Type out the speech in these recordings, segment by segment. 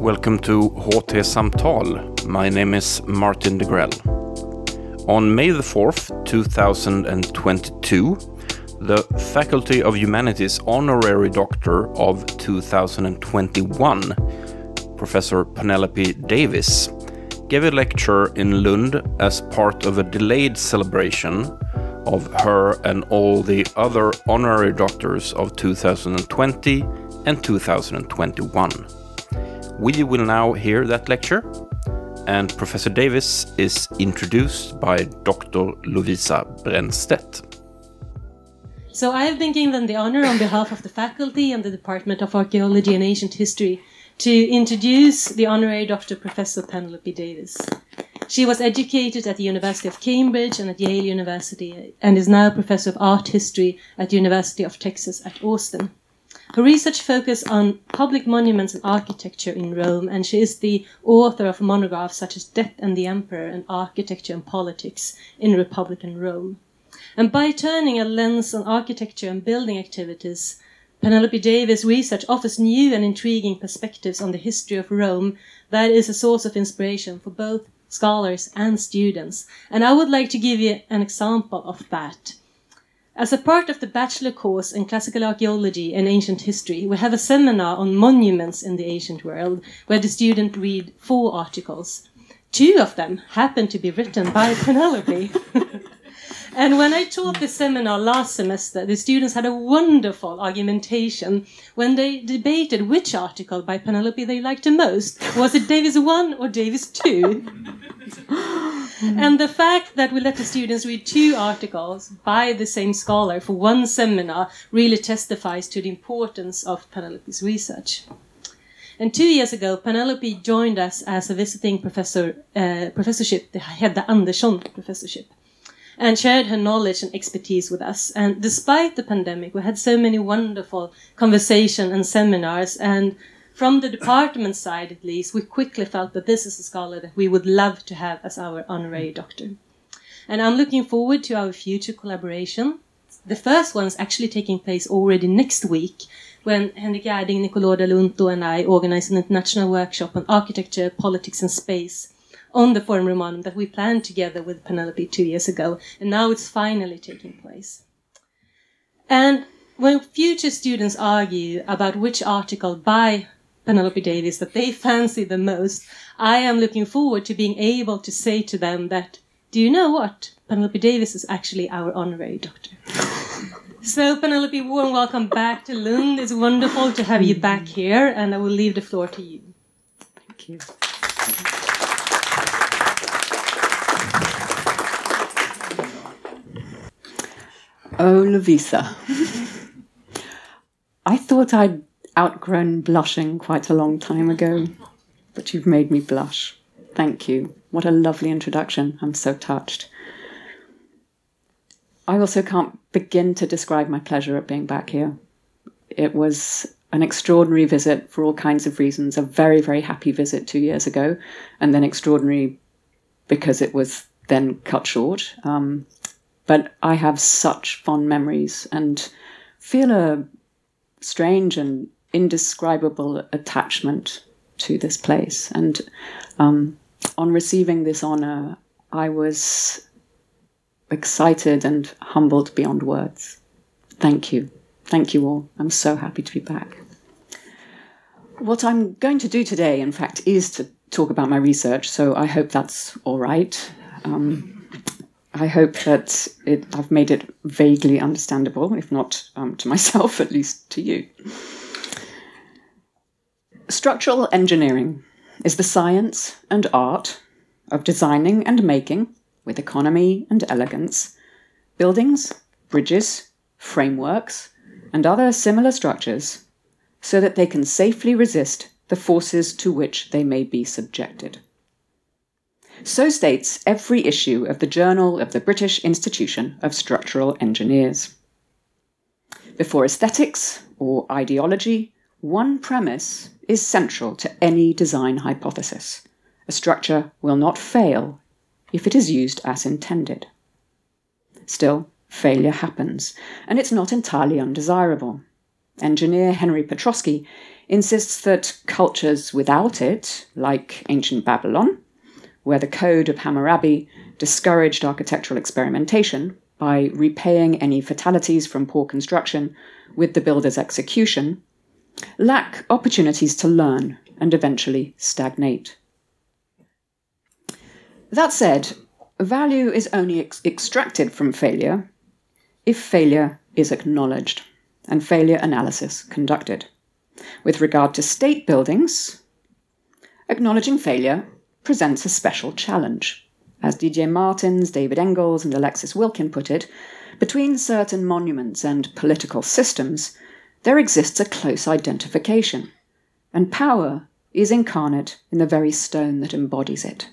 Welcome to HT Samtal. My name is Martin Degrell. On May the 4th, 2022, the Faculty of Humanities Honorary Doctor of 2021, Professor Penelope Davies, gave a lecture in Lund as part of a delayed celebration of her and all the other honorary doctors of 2020 and 2021. We will now hear that lecture, and Professor Davies is introduced by Dr. Lovisa Brännstedt. So I have been given the honor on behalf of the faculty and the Department of Archaeology and Ancient History to introduce the honorary Dr. Professor Penelope Davies. She was educated at the University of Cambridge and at Yale University and is now Professor of Art History at the University of Texas at Austin. Her research focuses on public monuments and architecture in Rome, and she is the author of monographs such as Death and the Emperor and Architecture and Politics in Republican Rome. And by turning a lens on architecture and building activities, Penelope Davies' research offers new and intriguing perspectives on the history of Rome that is a source of inspiration for both scholars and students. And I would like to give you an example of that. As a part of the bachelor course in classical archaeology and ancient history, we have a seminar on monuments in the ancient world where the student read four articles. Two of them happen to be written by Penelope. And when I taught the seminar last semester, the students had a wonderful argumentation when they debated which article by Penelope they liked the most. Was it Davies 1 or Davies 2? and the fact that we let the students read two articles by the same scholar for one seminar really testifies to the importance of Penelope's research. And two years ago, Penelope joined us as a visiting professor, uh, professorship, the Hedda Andersson professorship, and shared her knowledge and expertise with us. And despite the pandemic, we had so many wonderful conversations and seminars, and from the department side at least, we quickly felt that this is a scholar that we would love to have as our honorary mm. doctor. And I'm looking forward to our future collaboration. The first one is actually taking place already next week when Henrik Gerding, Nicolò Dell'Unto and I organize an international workshop on architecture, politics and space on the Forum Romanum that we planned together with Penelope two years ago. And now it's finally taking place. And when future students argue about which article by Penelope Davies that they fancy the most, I am looking forward to being able to say to them that, do you know what? Penelope Davies is actually our honorary doctor. so, Penelope, warm welcome back to Lund. It's wonderful to have you back here, and I will leave the floor to you. Thank you. Oh, Lovisa. I thought I'd outgrown blushing quite a long time ago, but you've made me blush. Thank you. What a lovely introduction. I'm so touched. I also can't begin to describe my pleasure at being back here. It was an extraordinary visit for all kinds of reasons, a very, very happy visit two years ago, and then extraordinary because it was then cut short. Um, but I have such fond memories and feel a strange and indescribable attachment to this place. And um, on receiving this honor, I was excited and humbled beyond words. Thank you. Thank you all. I'm so happy to be back. What I'm going to do today, in fact, is to talk about my research, so I hope that's all right. Um, I hope that it, I've made it vaguely understandable, if not um, to myself, at least to you. Structural engineering is the science and art of designing and making, with economy and elegance, buildings, bridges, frameworks, and other similar structures so that they can safely resist the forces to which they may be subjected. So states every issue of the Journal of the British Institution of Structural Engineers. Before aesthetics or ideology, one premise is central to any design hypothesis. A structure will not fail if it is used as intended. Still, failure happens, and it's not entirely undesirable. Engineer Henry Petroski insists that cultures without it, like ancient Babylon, where the Code of Hammurabi discouraged architectural experimentation by repaying any fatalities from poor construction with the builder's execution, lack opportunities to learn and eventually stagnate. That said, value is only ex- extracted from failure if failure is acknowledged and failure analysis conducted. With regard to state buildings, acknowledging failure presents a special challenge. As Didier Martens, David Engels, and Alexis Wilkin put it, between certain monuments and political systems, there exists a close identification, and power is incarnate in the very stone that embodies it.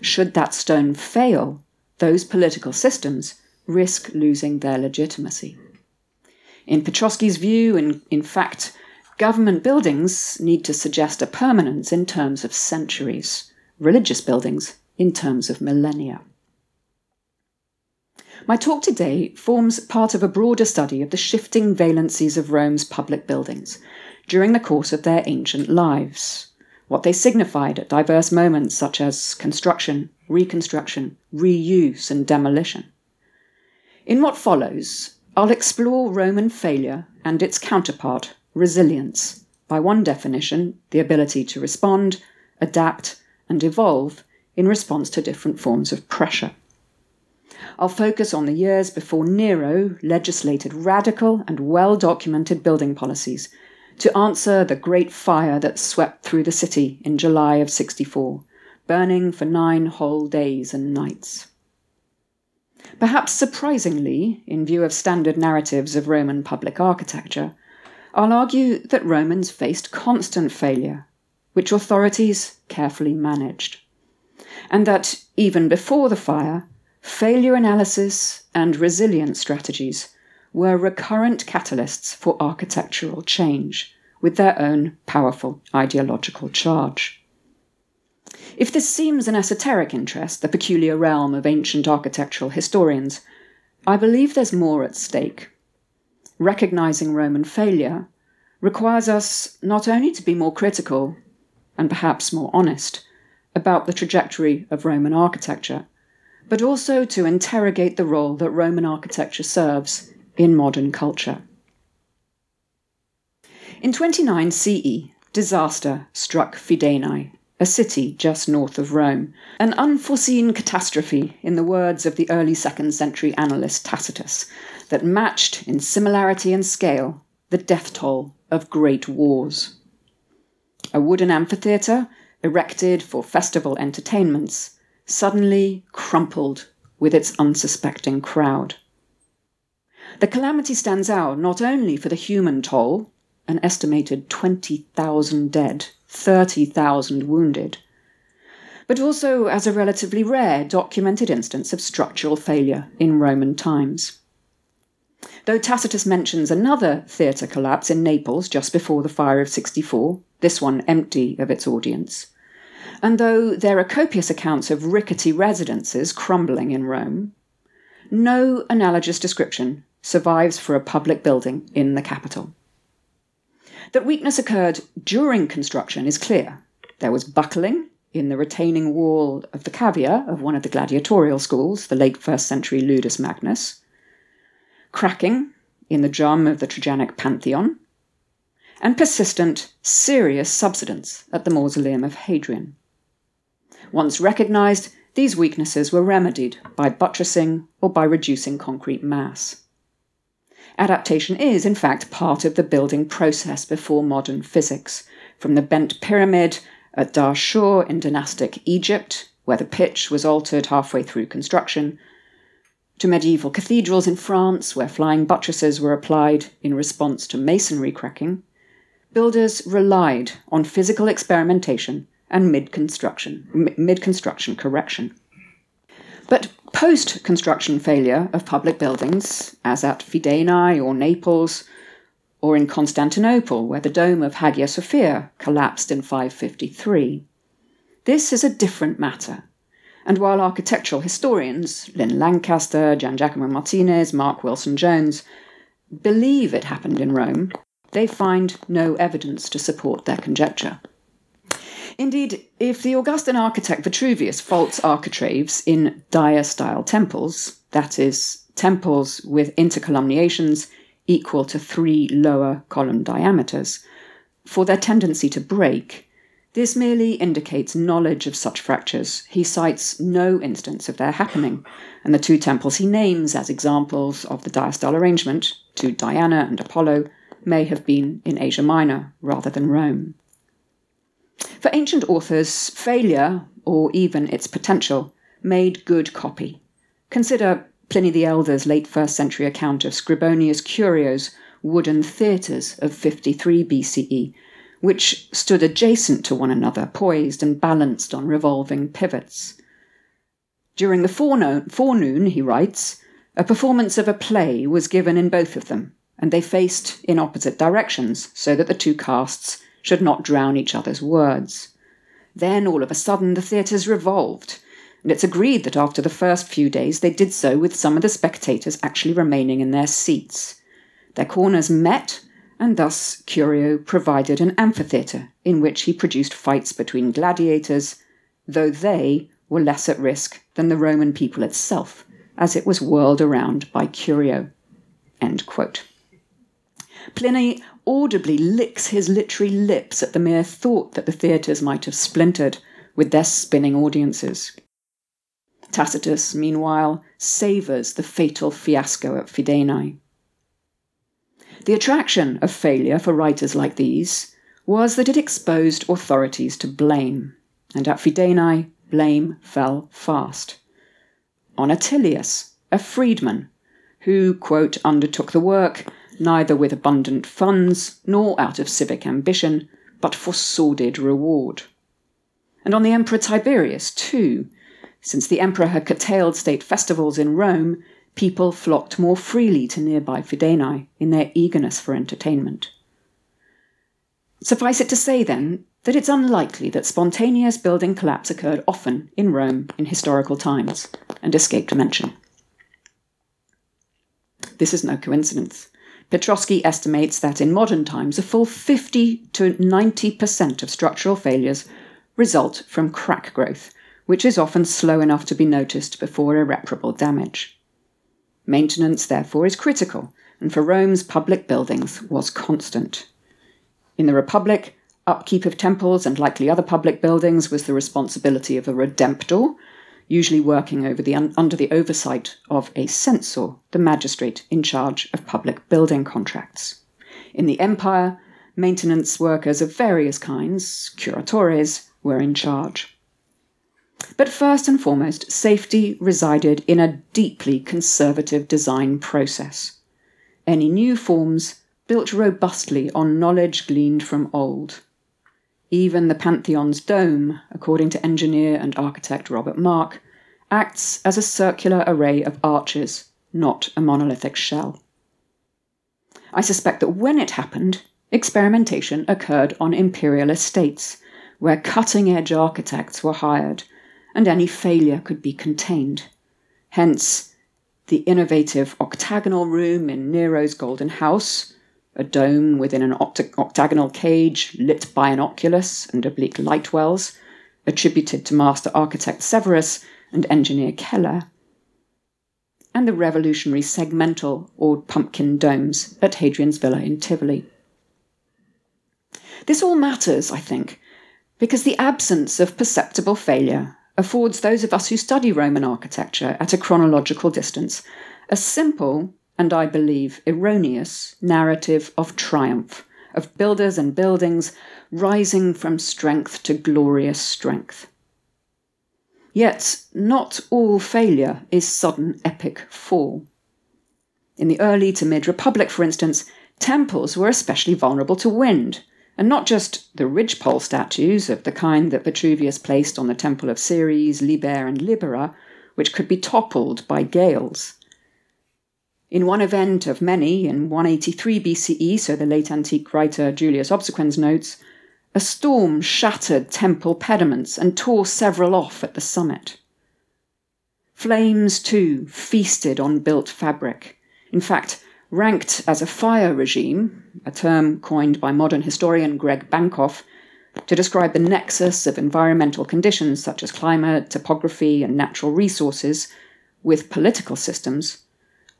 Should that stone fail, those political systems risk losing their legitimacy. In Petroski's view, in, in fact, government buildings need to suggest a permanence in terms of centuries, religious buildings in terms of millennia. My talk today forms part of a broader study of the shifting valencies of Rome's public buildings during the course of their ancient lives, what they signified at diverse moments such as construction, reconstruction, reuse, and demolition. In what follows, I'll explore Roman failure and its counterpart, resilience, by one definition, the ability to respond, adapt, and evolve in response to different forms of pressure. I'll focus on the years before Nero legislated radical and well documented building policies to answer the great fire that swept through the city in July of 64, burning for nine whole days and nights. Perhaps surprisingly, in view of standard narratives of Roman public architecture, I'll argue that Romans faced constant failure, which authorities carefully managed, and that even before the fire, failure analysis and resilience strategies were recurrent catalysts for architectural change, with their own powerful ideological charge. If this seems an esoteric interest, the peculiar realm of ancient architectural historians, I believe there's more at stake. Recognizing Roman failure requires us not only to be more critical and perhaps more honest about the trajectory of Roman architecture, but also to interrogate the role that Roman architecture serves in modern culture. In 29 CE, disaster struck Fidenae, a city just north of Rome, an unforeseen catastrophe, in the words of the early second century annalist Tacitus, that matched in similarity and scale the death toll of great wars. A wooden amphitheatre, erected for festival entertainments, suddenly crumpled with its unsuspecting crowd. The calamity stands out not only for the human toll, an estimated 20,000 dead 30,000 wounded, but also as a relatively rare documented instance of structural failure in Roman times. Though Tacitus mentions another theatre collapse in Naples just before the fire of 64, this one empty of its audience, and though there are copious accounts of rickety residences crumbling in Rome, no analogous description survives for a public building in the capital. That weakness occurred during construction is clear. There was buckling in the retaining wall of the cavea of one of the gladiatorial schools, the late first century Ludus Magnus, cracking in the drum of the Trajanic Pantheon, and persistent, serious subsidence at the mausoleum of Hadrian. Once recognized, these weaknesses were remedied by buttressing or by reducing concrete mass. Adaptation is, in fact, part of the building process before modern physics, from the bent pyramid at Dahshur in dynastic Egypt, where the pitch was altered halfway through construction, to medieval cathedrals in France, where flying buttresses were applied in response to masonry cracking, builders relied on physical experimentation and mid-construction, correction. But post construction failure of public buildings, as at Fidenae or Naples, or in Constantinople, where the dome of Hagia Sophia collapsed in 553, this is a different matter, And while architectural historians, Lynn Lancaster, Gian Giacomo Martines, Mark Wilson Jones, believe it happened in Rome, they find no evidence to support their conjecture. Indeed, if the Augustan architect Vitruvius faults architraves in diastyle temples, that is, temples with intercolumniations equal to three lower column diameters, for their tendency to break, this merely indicates knowledge of such fractures. He cites no instance of their happening, and the two temples he names as examples of the diastyle arrangement, to Diana and Apollo, may have been in Asia Minor rather than Rome. For ancient authors, failure, or even its potential, made good copy. Consider Pliny the Elder's late first century account of Scribonius Curio's wooden theatres of 53 BCE, which stood adjacent to one another, poised and balanced on revolving pivots. During the forenoon, he writes, a performance of a play was given in both of them, and they faced in opposite directions so that the two casts should not drown each other's words. Then, all of a sudden, the theatres revolved, and it's agreed that after the first few days they did so with some of the spectators actually remaining in their seats. Their corners met, and thus Curio provided an amphitheatre in which he produced fights between gladiators, though they were less at risk than the Roman people itself, as it was whirled around by Curio. Pliny audibly licks his literary lips at the mere thought that the theatres might have splintered with their spinning audiences. Tacitus, meanwhile, savours the fatal fiasco at Fidenae. The attraction of failure for writers like these was that it exposed authorities to blame, and at Fidenae, blame fell fast. On Attilius, a freedman, who, quote, undertook the work neither with abundant funds nor out of civic ambition, but for sordid reward. And on the Emperor Tiberius, too, since the emperor had curtailed state festivals in Rome, people flocked more freely to nearby Fidenae in their eagerness for entertainment. Suffice it to say, then, that it's unlikely that spontaneous building collapse occurred often in Rome in historical times and escaped mention. This is no coincidence. Petroski estimates that in modern times a full 50 to 90% of structural failures result from crack growth, which is often slow enough to be noticed before irreparable damage. Maintenance, therefore, is critical, and for Rome's public buildings was constant. In the Republic, upkeep of temples and likely other public buildings was the responsibility of a redemptor, usually working over the, under the oversight of a censor, the magistrate in charge of public building contracts. In the Empire, maintenance workers of various kinds, curatores, were in charge. But first and foremost, safety resided in a deeply conservative design process. Any new forms built robustly on knowledge gleaned from old. Even the Pantheon's dome, according to engineer and architect Robert Mark, acts as a circular array of arches, not a monolithic shell. I suspect that when it happened, experimentation occurred on imperial estates, where cutting edge architects were hired and any failure could be contained. Hence, the innovative octagonal room in Nero's Golden House, a dome within an oct- octagonal cage lit by an oculus and oblique light wells, attributed to master architect Severus and engineer Celer, and the revolutionary segmental or pumpkin domes at Hadrian's Villa in Tivoli. This all matters, I think, because the absence of perceptible failure affords those of us who study Roman architecture at a chronological distance a simple, and I believe erroneous, narrative of triumph, of builders and buildings rising from strength to glorious strength. Yet, not all failure is sudden epic fall. In the early to mid Republic, for instance, temples were especially vulnerable to wind, and not just the ridgepole statues of the kind that Vitruvius placed on the temple of Ceres, Liber, and Libera, which could be toppled by gales. In one event of many, in 183 BCE, so the late antique writer Julius Obsequens notes, a storm shattered temple pediments and tore several off at the summit. Flames, too, feasted on built fabric. In fact, ranked as a fire regime, a term coined by modern historian Greg Bankoff to describe the nexus of environmental conditions such as climate, topography, and natural resources with political systems,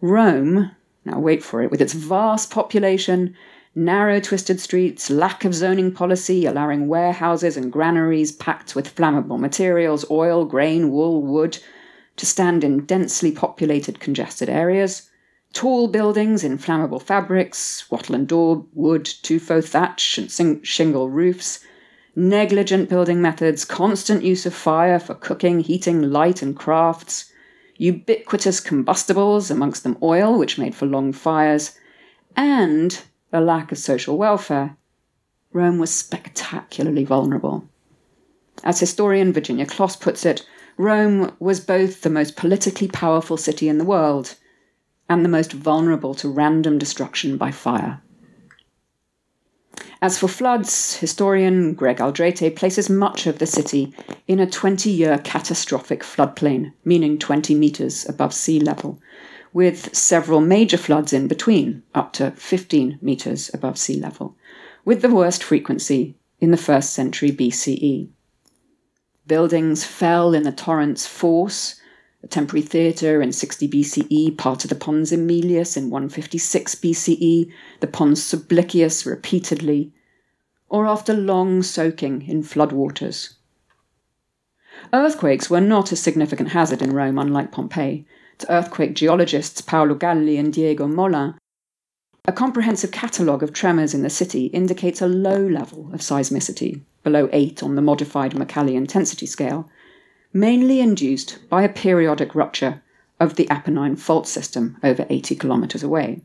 Rome, now wait for it, with its vast population, narrow twisted streets, lack of zoning policy, allowing warehouses and granaries packed with flammable materials, oil, grain, wool, wood, to stand in densely populated, congested areas, tall buildings in flammable fabrics, wattle and daub, wood, tuffo thatch, and sing- shingle roofs, negligent building methods, constant use of fire for cooking, heating, light, and crafts, ubiquitous combustibles, amongst them oil, which made for long fires, and a lack of social welfare, Rome was spectacularly vulnerable. As historian Virginia Closs puts it, Rome was both the most politically powerful city in the world and the most vulnerable to random destruction by fire. As for floods, historian Greg Aldrete places much of the city in a 20 year catastrophic floodplain, meaning 20 metres above sea level, with several major floods in between, up to 15 metres above sea level, with the worst frequency in the first century BCE. Buildings fell in the torrent's force, temporary theatre in 60 BCE, part of the Pons Aemilius in 156 BCE, the Pons Sublicius repeatedly, or after long soaking in floodwaters. Earthquakes were not a significant hazard in Rome, unlike Pompeii. To earthquake geologists Paolo Galli and Diego Molin, a comprehensive catalogue of tremors in the city indicates a low level of seismicity, below 8 on the modified Mercalli intensity scale, mainly induced by a periodic rupture of the Apennine fault system over 80 kilometres away.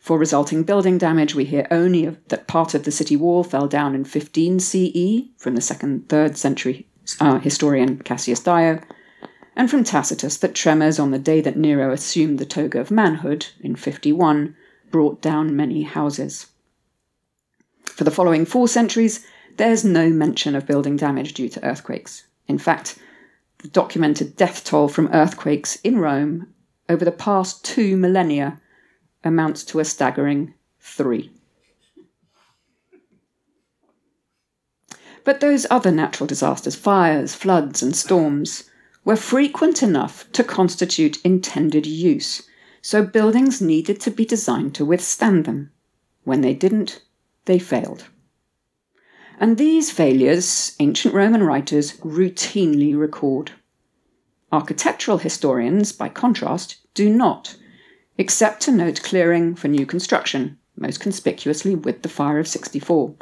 For resulting building damage, we hear only of, that part of the city wall fell down in 15 CE from the 2nd 3rd century uh, historian Cassius Dio, and from Tacitus that tremors on the day that Nero assumed the toga of manhood in 51 brought down many houses. For the following four centuries, there's no mention of building damage due to earthquakes. In fact, the documented death toll from earthquakes in Rome over the past two millennia amounts to a staggering three. But those other natural disasters, fires, floods, and storms, were frequent enough to constitute intended use, so buildings needed to be designed to withstand them. When they didn't, they failed. And these failures ancient Roman writers routinely record. Architectural historians, by contrast, do not, except to note clearing for new construction, most conspicuously with the fire of 64.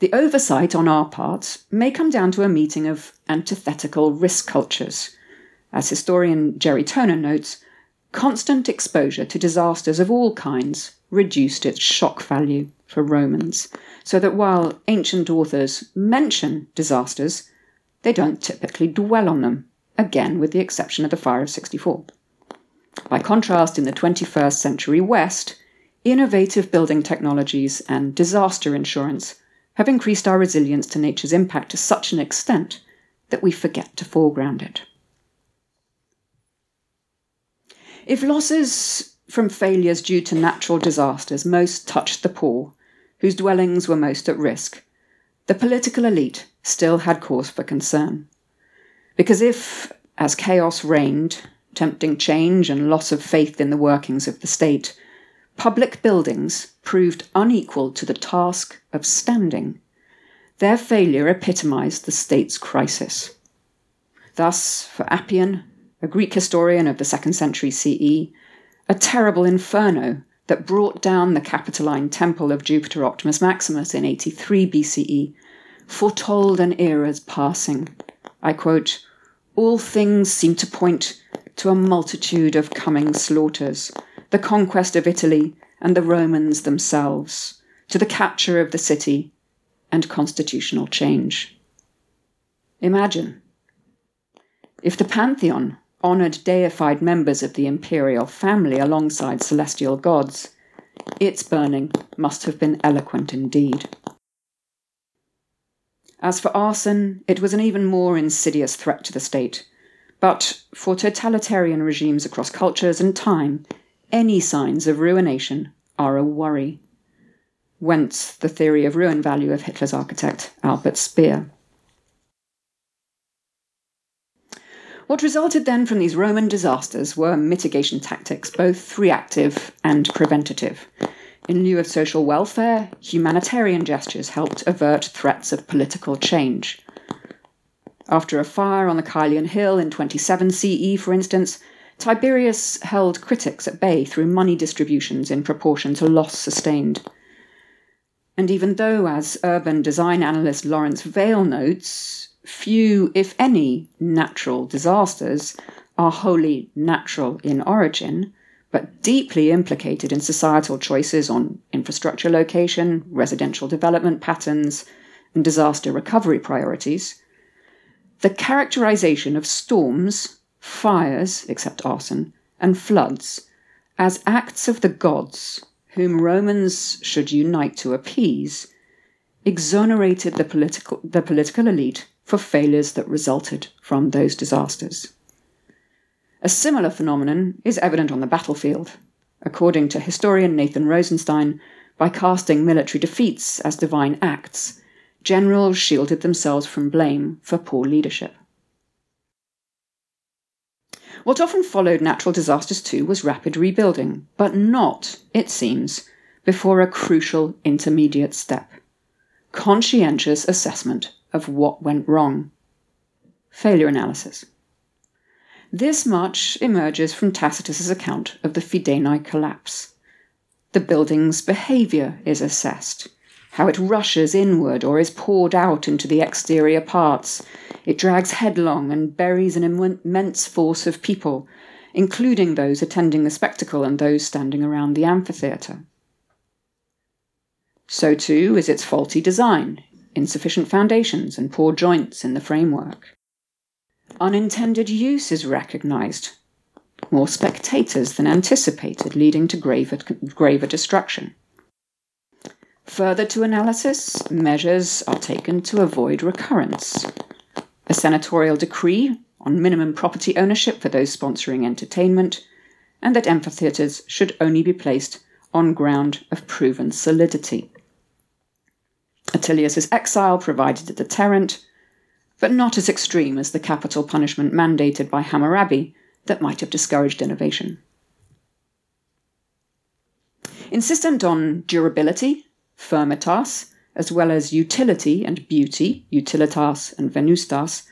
The oversight on our part may come down to a meeting of antithetical risk cultures. As historian Jerry Toner notes, constant exposure to disasters of all kinds reduced its shock value for Romans, so that while ancient authors mention disasters, they don't typically dwell on them, again with the exception of the Fire of 64. By contrast, in the 21st century West, innovative building technologies and disaster insurance have increased our resilience to nature's impact to such an extent that we forget to foreground it. If losses from failures due to natural disasters most touched the poor, whose dwellings were most at risk, the political elite still had cause for concern. Because if, as chaos reigned, tempting change and loss of faith in the workings of the state, public buildings proved unequal to the task of standing, their failure epitomized the state's crisis. Thus, for Appian, a Greek historian of the second century CE, a terrible inferno that brought down the Capitoline temple of Jupiter Optimus Maximus in 83 BCE foretold an era's passing. I quote, All things seem to point to a multitude of coming slaughters, the conquest of Italy and the Romans themselves, to the capture of the city and constitutional change. Imagine if the Pantheon honoured deified members of the imperial family alongside celestial gods, its burning must have been eloquent indeed. As for arson, it was an even more insidious threat to the state, But for totalitarian regimes across cultures and time, any signs of ruination are a worry. Whence the theory of ruin value of Hitler's architect, Albert Speer. What resulted then from these Roman disasters were mitigation tactics, both reactive and preventative. In lieu of social welfare, humanitarian gestures helped avert threats of political change. After a fire on the Caelian Hill in 27 CE, for instance, Tiberius held critics at bay through money distributions in proportion to loss sustained. And even though, as urban design analyst Lawrence Vale notes, few, if any, natural disasters are wholly natural in origin, but deeply implicated in societal choices on infrastructure location, residential development patterns, and disaster recovery priorities, the characterization of storms, fires, except arson, and floods as acts of the gods whom Romans should unite to appease exonerated the political, the political elite for failures that resulted from those disasters. A similar phenomenon is evident on the battlefield, according to historian Nathan Rosenstein, by casting military defeats as divine acts, generals shielded themselves from blame for poor leadership. What often followed natural disasters too was rapid rebuilding, but not, it seems, before a crucial intermediate step conscientious assessment of what went wrong. Failure analysis. This much emerges from Tacitus's account of the Fidenae collapse. The building's behaviour is assessed, how it rushes inward or is poured out into the exterior parts. It drags headlong and buries an immense force of people, including those attending the spectacle and those standing around the amphitheatre. So too is its faulty design, insufficient foundations, and poor joints in the framework unintended use is recognized. More spectators than anticipated, leading to graver, graver destruction. Further to analysis, measures are taken to avoid recurrence. A senatorial decree on minimum property ownership for those sponsoring entertainment, and that amphitheatres should only be placed on ground of proven solidity. Attilius's exile provided a deterrent, but not as extreme as the capital punishment mandated by Hammurabi that might have discouraged innovation. Insistent on durability, firmitas, as well as utility and beauty, utilitas and venustas,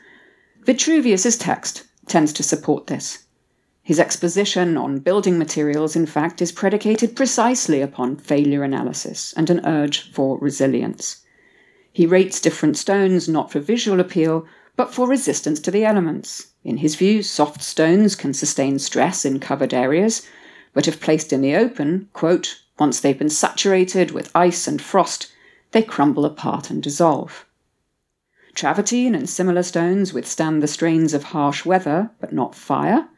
Vitruvius's text tends to support this. His exposition on building materials, in fact, is predicated precisely upon failure analysis and an urge for resilience. He rates different stones not for visual appeal, but for resistance to the elements. In his view, soft stones can sustain stress in covered areas, but if placed in the open, quote, once they've been saturated with ice and frost, they crumble apart and dissolve. Travertine and similar stones withstand the strains of harsh weather, but not fire.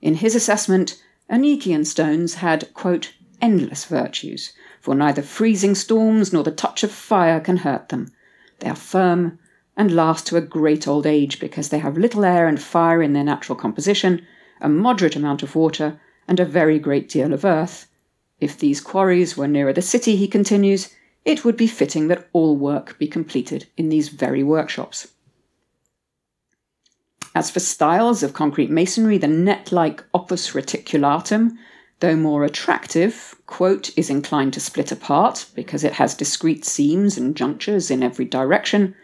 In his assessment, Anician stones had, quote, endless virtues, for neither freezing storms nor the touch of fire can hurt them. They are firm and last to a great old age because they have little air and fire in their natural composition, a moderate amount of water, and a very great deal of earth. If these quarries were nearer the city, he continues, it would be fitting that all work be completed in these very workshops. As for styles of concrete masonry, the net like opus reticulatum though more attractive, quote, is inclined to split apart because it has discrete seams and junctures in every direction.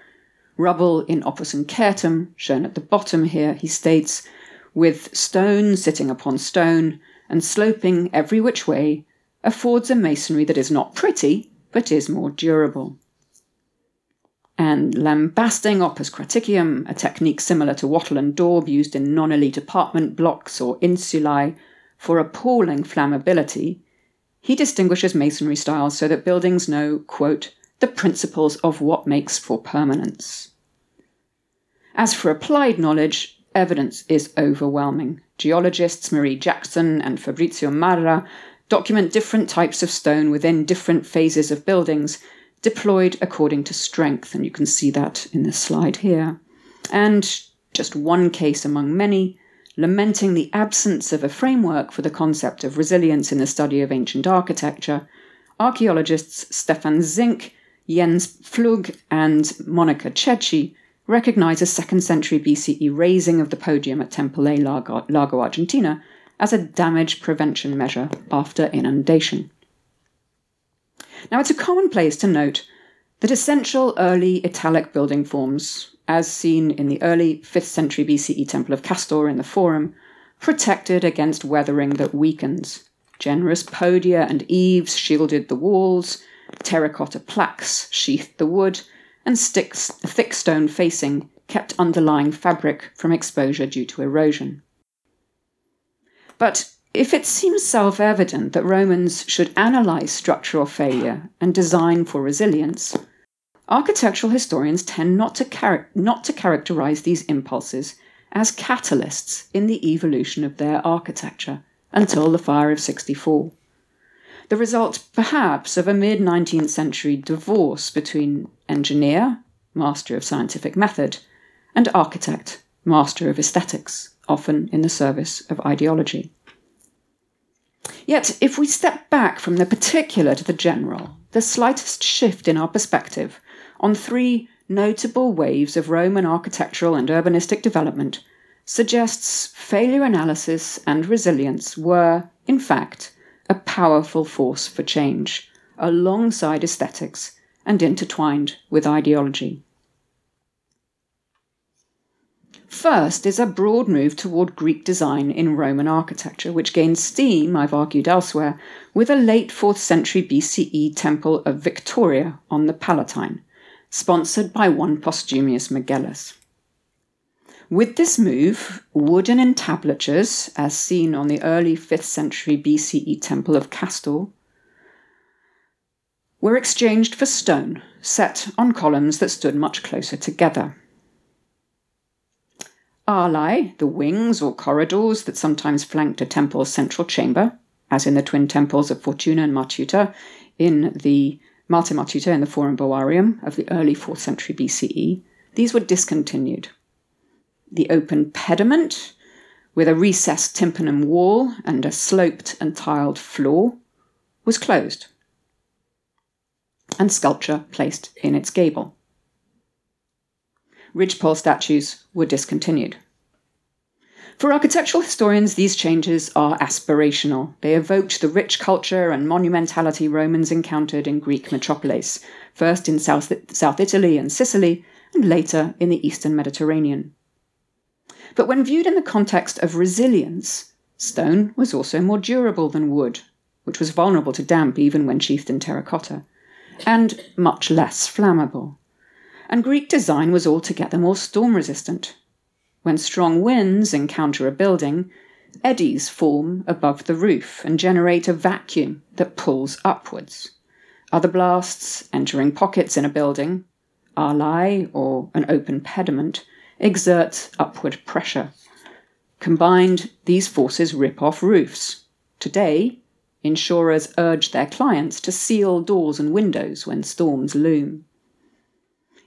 Rubble in opus incertum, shown at the bottom here, he states, with stone sitting upon stone and sloping every which way, affords a masonry that is not pretty, but is more durable. And lambasting opus craticium, a technique similar to wattle and daub used in non elite apartment blocks or insulae, for appalling flammability, he distinguishes masonry styles so that buildings know, quote, the principles of what makes for permanence. As for applied knowledge, evidence is overwhelming. Geologists Marie Jackson and Fabrizio Marra document different types of stone within different phases of buildings, deployed according to strength, and you can see that in this slide here. And just one case among many, lamenting the absence of a framework for the concept of resilience in the study of ancient architecture, archaeologists Stefan Zink, Jens Pflug, and Monica Ceci recognize a 2nd century BCE raising of the podium at Temple A Largo Argentina as a damage prevention measure after inundation. Now, it's a commonplace to note that essential early Italic building forms, as seen in the early 5th century BCE Temple of Castor in the Forum, protected against weathering that weakens. Generous podia and eaves shielded the walls, terracotta plaques sheathed the wood, and sticks, thick stone facing kept underlying fabric from exposure due to erosion. But if it seems self evident that Romans should analyze structural failure and design for resilience, architectural historians tend not to, char- not to characterize these impulses as catalysts in the evolution of their architecture until the fire of 64. The result, perhaps, of a mid 19th century divorce between engineer, master of scientific method, and architect, master of aesthetics, often in the service of ideology. Yet, if we step back from the particular to the general, the slightest shift in our perspective on three notable waves of Roman architectural and urbanistic development suggests failure analysis and resilience were, in fact, a powerful force for change, alongside aesthetics and intertwined with ideology. First is a broad move toward Greek design in Roman architecture, which gained steam, I've argued elsewhere, with a late 4th century BCE temple of Victoria on the Palatine, sponsored by one Postumius Megellus. With this move, wooden entablatures, as seen on the early 5th century BCE temple of Castor, were exchanged for stone, set on columns that stood much closer together. Alae, the wings or corridors that sometimes flanked a temple's central chamber, as in the twin temples of Fortuna and Matuta in the Mater Matuta in the Forum Boarium of the early 4th century BCE, these were discontinued. The open pediment, with a recessed tympanum wall and a sloped and tiled floor, was closed, and sculpture placed in its gable ridgepole statues were discontinued. For architectural historians, these changes are aspirational. They evoked the rich culture and monumentality Romans encountered in Greek metropolis, first in South, South Italy and Sicily, and later in the Eastern Mediterranean. But when viewed in the context of resilience, stone was also more durable than wood, which was vulnerable to damp even when sheathed in terracotta, and much less flammable and Greek design was altogether more storm resistant. When strong winds encounter a building, eddies form above the roof and generate a vacuum that pulls upwards. Other blasts entering pockets in a building, alae or an open pediment, exert upward pressure. Combined, these forces rip off roofs. Today, insurers urge their clients to seal doors and windows when storms loom.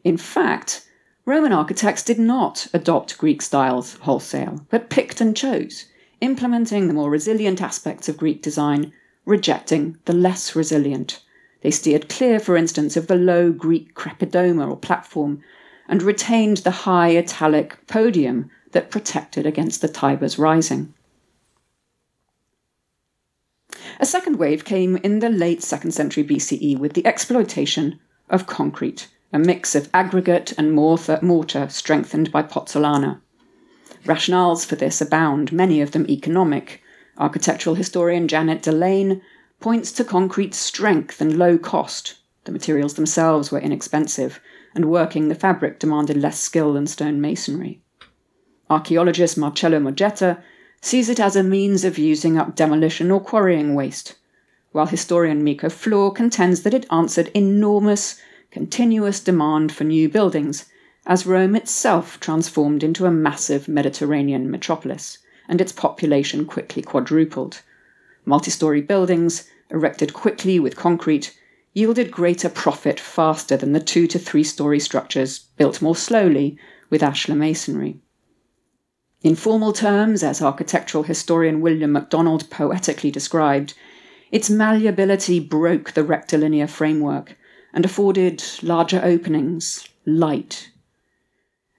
In fact, Roman architects did not adopt Greek styles wholesale, but picked and chose, implementing the more resilient aspects of Greek design, rejecting the less resilient. They steered clear, for instance, of the low Greek crepidoma or platform, and retained the high Italic podium that protected against the Tiber's rising. A second wave came in the late 2nd century BCE with the exploitation of concrete a mix of aggregate and mortar strengthened by pozzolana. Rationales for this abound, many of them economic. Architectural historian Janet DeLaine points to concrete's strength and low cost. The materials themselves were inexpensive, and working the fabric demanded less skill than stone masonry. Archaeologist Marcello Mogetta sees it as a means of using up demolition or quarrying waste, while historian Miko Flohr contends that it answered enormous continuous demand for new buildings as Rome itself transformed into a massive Mediterranean metropolis, and its population quickly quadrupled. Multi story buildings, erected quickly with concrete, yielded greater profit faster than the two to three story structures built more slowly with ashlar masonry. In formal terms, as architectural historian William MacDonald poetically described, its malleability broke the rectilinear framework and afforded larger openings, light.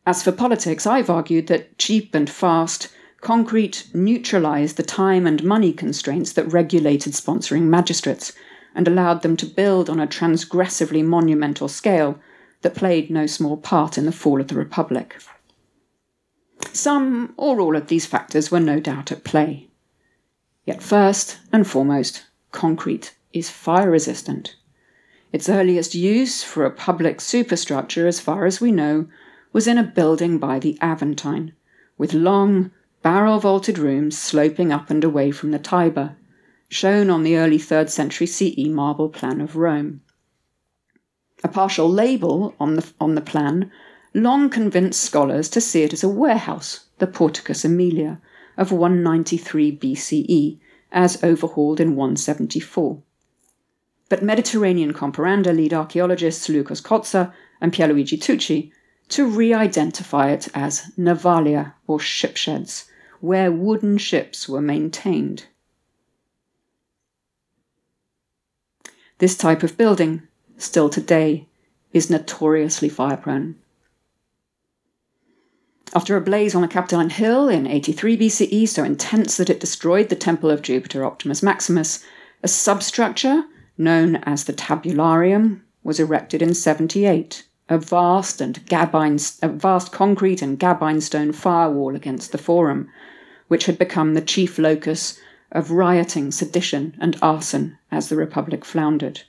As for politics, I've argued that cheap and fast, concrete neutralized the time and money constraints that regulated sponsoring magistrates and allowed them to build on a transgressively monumental scale that played no small part in the fall of the Republic. Some or all of these factors were no doubt at play. Yet, first and foremost, concrete is fire resistant. Its earliest use for a public superstructure, as far as we know, was in a building by the Aventine, with long, barrel vaulted rooms sloping up and away from the Tiber, shown on the early 3rd century CE marble plan of Rome. A partial label on the, on the plan long convinced scholars to see it as a warehouse, the Porticus Aemilia, of 193 BCE, as overhauled in 174. But Mediterranean comparanda lead archaeologists Lucos Cozza and Pierluigi Tucci to re identify it as navalia or shipsheds, where wooden ships were maintained. This type of building, still today, is notoriously fire prone. After a blaze on a Capitoline hill in 83 BCE, so intense that it destroyed the temple of Jupiter Optimus Maximus, a substructure known as the Tabularium was erected in 78, a vast and gabine, a vast concrete and gabine stone firewall against the Forum, which had become the chief locus of rioting, sedition, and arson as the Republic floundered.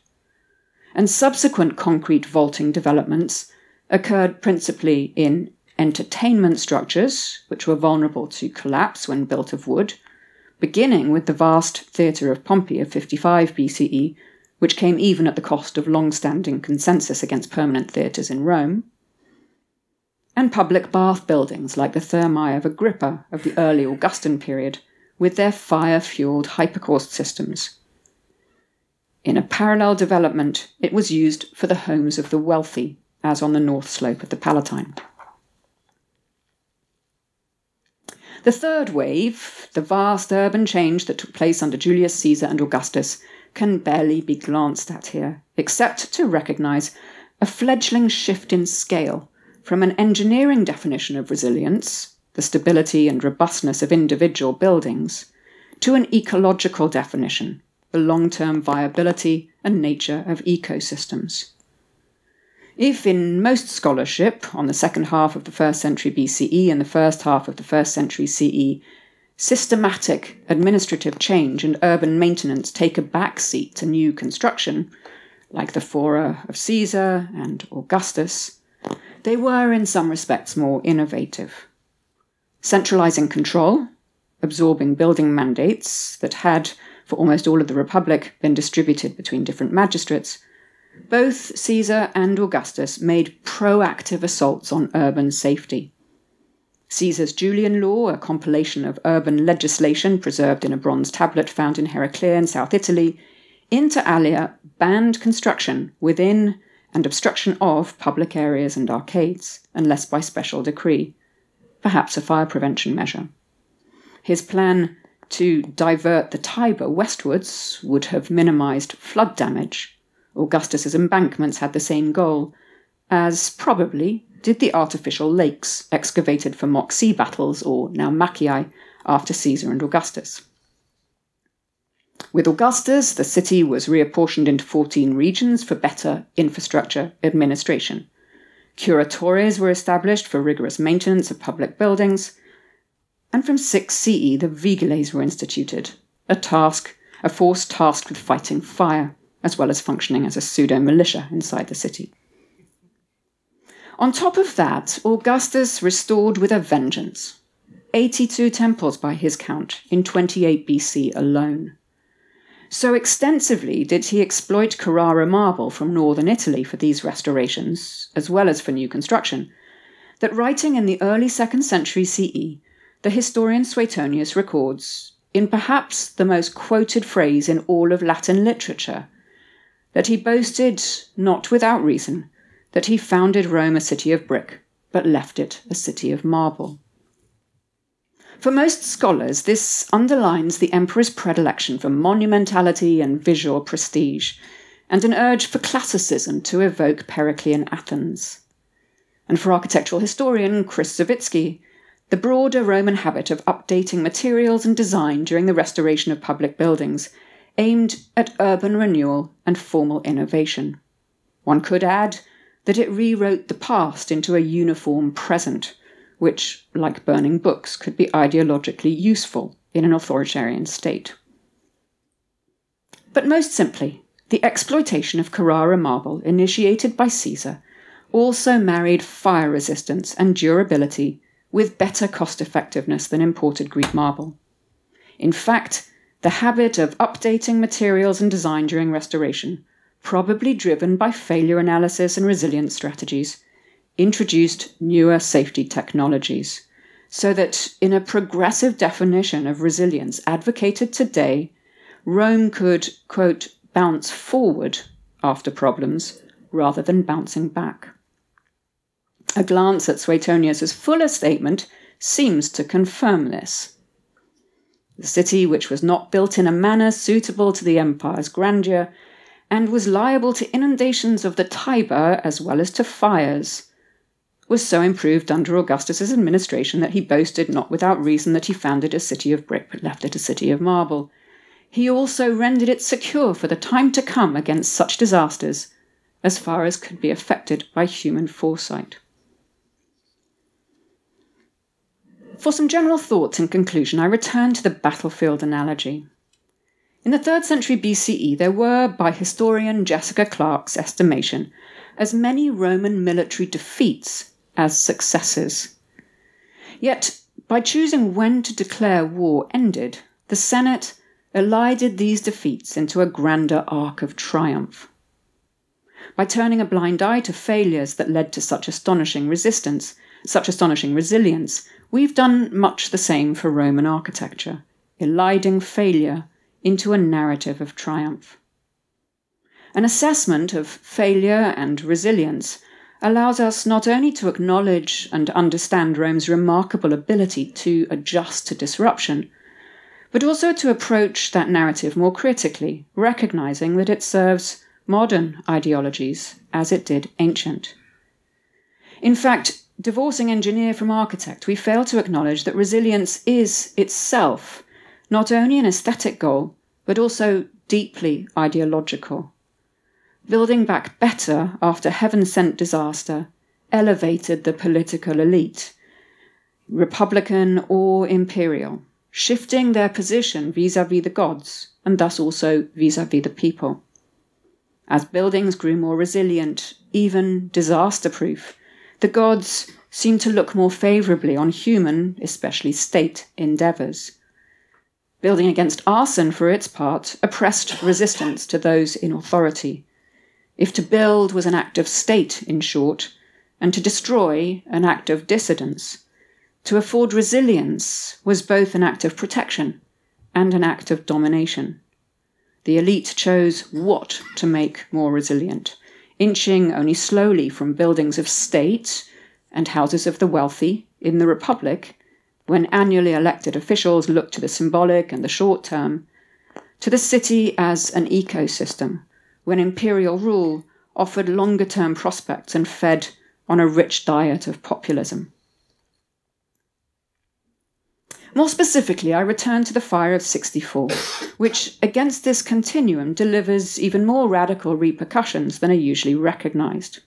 And subsequent concrete vaulting developments occurred principally in entertainment structures, which were vulnerable to collapse when built of wood, beginning with the vast theatre of Pompey of 55 BCE, which came even at the cost of long standing consensus against permanent theatres in Rome, and public bath buildings like the Thermae of Agrippa of the early Augustan period, with their fire fueled hypocaust systems. In a parallel development, it was used for the homes of the wealthy, as on the north slope of the Palatine. The third wave, the vast urban change that took place under Julius Caesar and Augustus, can barely be glanced at here, except to recognize a fledgling shift in scale from an engineering definition of resilience, the stability and robustness of individual buildings, to an ecological definition, the long term viability and nature of ecosystems. If in most scholarship, on the second half of the first century BCE and the first half of the first century CE, systematic administrative change and urban maintenance take a back seat to new construction, like the Fora of Caesar and Augustus, they were in some respects more innovative. Centralizing control, absorbing building mandates that had, for almost all of the Republic, been distributed between different magistrates, both Caesar and Augustus made proactive assaults on urban safety. Caesar's Julian Law, a compilation of urban legislation preserved in a bronze tablet found in Heraclea in South Italy, inter alia banned construction within and obstruction of public areas and arcades, unless by special decree, perhaps a fire prevention measure. His plan to divert the Tiber westwards would have minimized flood damage Augustus's embankments had the same goal, as probably did the artificial lakes excavated for mock sea battles, or now naumachiae, after Caesar and Augustus. With Augustus, the city was reapportioned into 14 regions for better infrastructure administration. Curatores were established for rigorous maintenance of public buildings, and from 6 CE the vigiles were instituted, a task, a force tasked with fighting fire as well as functioning as a pseudo militia inside the city. On top of that, Augustus restored with a vengeance 82 temples by his count in 28 BC alone. So extensively did he exploit Carrara marble from northern Italy for these restorations, as well as for new construction, that writing in the early 2nd century CE, the historian Suetonius records, in perhaps the most quoted phrase in all of Latin literature, that he boasted, not without reason, that he founded Rome a city of brick, but left it a city of marble. For most scholars, this underlines the emperor's predilection for monumentality and visual prestige, and an urge for classicism to evoke Periclean Athens. And for architectural historian Chris Siwicki, the broader Roman habit of updating materials and design during the restoration of public buildings aimed at urban renewal and formal innovation. One could add that it rewrote the past into a uniform present, which, like burning books, could be ideologically useful in an authoritarian state. But most simply, the exploitation of Carrara marble initiated by Caesar also married fire resistance and durability with better cost effectiveness than imported Greek marble. In fact, the habit of updating materials and design during restoration, probably driven by failure analysis and resilience strategies, introduced newer safety technologies. So that, in a progressive definition of resilience advocated today, Rome could, quote, bounce forward after problems rather than bouncing back. A glance at Suetonius's fuller statement seems to confirm this. The city, which was not built in a manner suitable to the empire's grandeur, and was liable to inundations of the Tiber as well as to fires, was so improved under Augustus's administration that he boasted not without reason that he founded a city of brick but left it a city of marble. He also rendered it secure for the time to come against such disasters, as far as could be effected by human foresight. For some general thoughts in conclusion, I return to the battlefield analogy. In the 3rd century BCE, there were, by historian Jessica Clark's estimation, as many Roman military defeats as successes. Yet, by choosing when to declare war ended, the Senate elided these defeats into a grander arc of triumph. By turning a blind eye to failures that led to such astonishing resistance, such astonishing resilience, We've done much the same for Roman architecture, eliding failure into a narrative of triumph. An assessment of failure and resilience allows us not only to acknowledge and understand Rome's remarkable ability to adjust to disruption, but also to approach that narrative more critically, recognizing that it serves modern ideologies as it did ancient. In fact, divorcing engineer from architect, we fail to acknowledge that resilience is itself not only an aesthetic goal, but also deeply ideological. Building back better after heaven sent disaster elevated the political elite, republican or imperial, shifting their position vis a vis the gods and thus also vis a vis the people. As buildings grew more resilient, even disaster proof, the gods seemed to look more favourably on human, especially state, endeavours. Building against arson, for its part, oppressed resistance to those in authority. If to build was an act of state, in short, and to destroy an act of dissidence, to afford resilience was both an act of protection and an act of domination. The elite chose what to make more resilient, inching only slowly from buildings of state and houses of the wealthy in the Republic, when annually elected officials looked to the symbolic and the short term, to the city as an ecosystem, when imperial rule offered longer term prospects and fed on a rich diet of populism. More specifically, I return to the fire of 64, which, against this continuum, delivers even more radical repercussions than are usually recognized.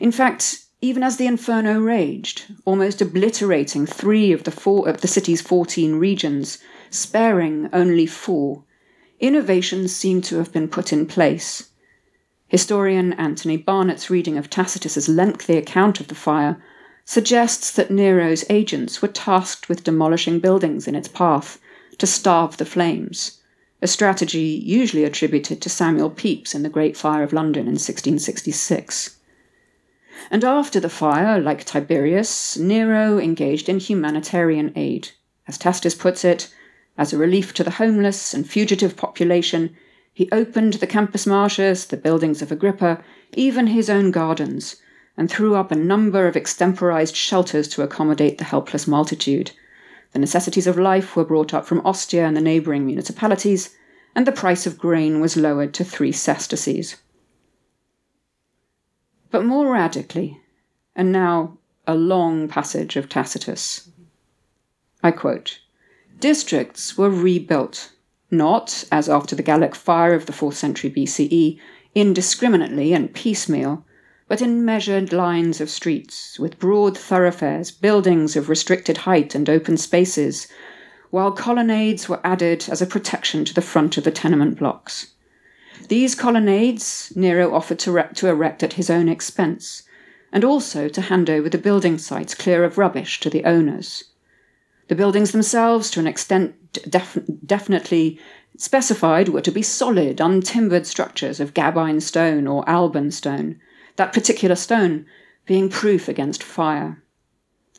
In fact, even as the inferno raged, almost obliterating three of the, four, of the city's 14 regions, sparing only four, innovations seem to have been put in place. Historian Anthony Barrett's reading of Tacitus's lengthy account of the fire suggests that Nero's agents were tasked with demolishing buildings in its path to starve the flames, a strategy usually attributed to Samuel Pepys in the Great Fire of London in 1666. And after the fire, like Tiberius, Nero engaged in humanitarian aid. As Tacitus puts it, as a relief to the homeless and fugitive population, he opened the Campus Martius, the buildings of Agrippa, even his own gardens, and threw up a number of extemporized shelters to accommodate the helpless multitude. The necessities of life were brought up from Ostia and the neighbouring municipalities, and the price of grain was lowered to three sesterces. But more radically, and now a long passage of Tacitus. I quote Districts were rebuilt, not, as after the Gallic fire of the 4th century BCE, indiscriminately and piecemeal, but in measured lines of streets, with broad thoroughfares, buildings of restricted height, and open spaces, while colonnades were added as a protection to the front of the tenement blocks. These colonnades Nero offered to, to erect at his own expense, and also to hand over the building sites clear of rubbish to the owners. The buildings themselves, to an extent def- definitely specified, were to be solid, untimbered structures of Gabine stone or Alban stone, that particular stone being proof against fire.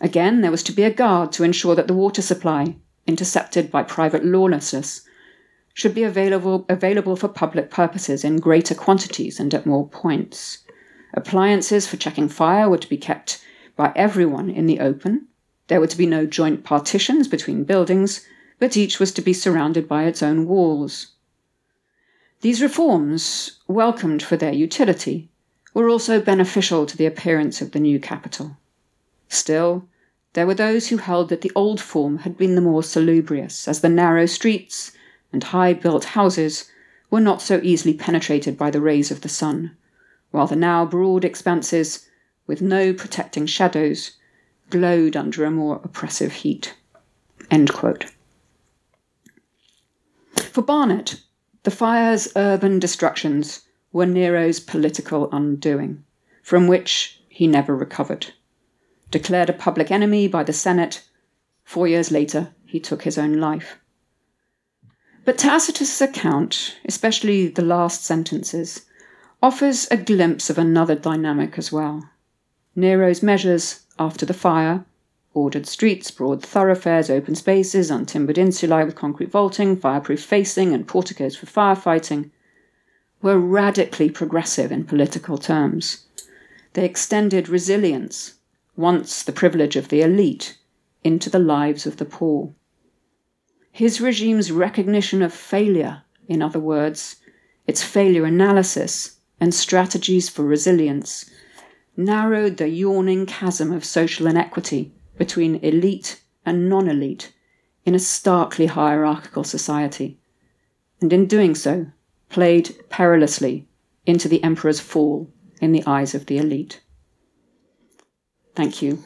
Again, there was to be a guard to ensure that the water supply, intercepted by private lawlessness, should be available, available for public purposes in greater quantities and at more points. Appliances for checking fire were to be kept by everyone in the open. There were to be no joint partitions between buildings, but each was to be surrounded by its own walls. These reforms, welcomed for their utility, were also beneficial to the appearance of the new capital. Still, there were those who held that the old form had been the more salubrious, as the narrow streets and high built houses were not so easily penetrated by the rays of the sun, while the now broad expanses, with no protecting shadows, glowed under a more oppressive heat. For Barrett, the fire's urban destructions were Nero's political undoing, from which he never recovered. Declared a public enemy by the Senate, four years later he took his own life. But Tacitus's account, especially the last sentences, offers a glimpse of another dynamic as well. Nero's measures after the fire ordered streets, broad thoroughfares, open spaces, untimbered insulae with concrete vaulting, fireproof facing, and porticos for firefighting were radically progressive in political terms. They extended resilience, once the privilege of the elite, into the lives of the poor. His regime's recognition of failure, in other words, its failure analysis and strategies for resilience, narrowed the yawning chasm of social inequity between elite and non elite in a starkly hierarchical society, and in doing so, played perilously into the emperor's fall in the eyes of the elite. Thank you.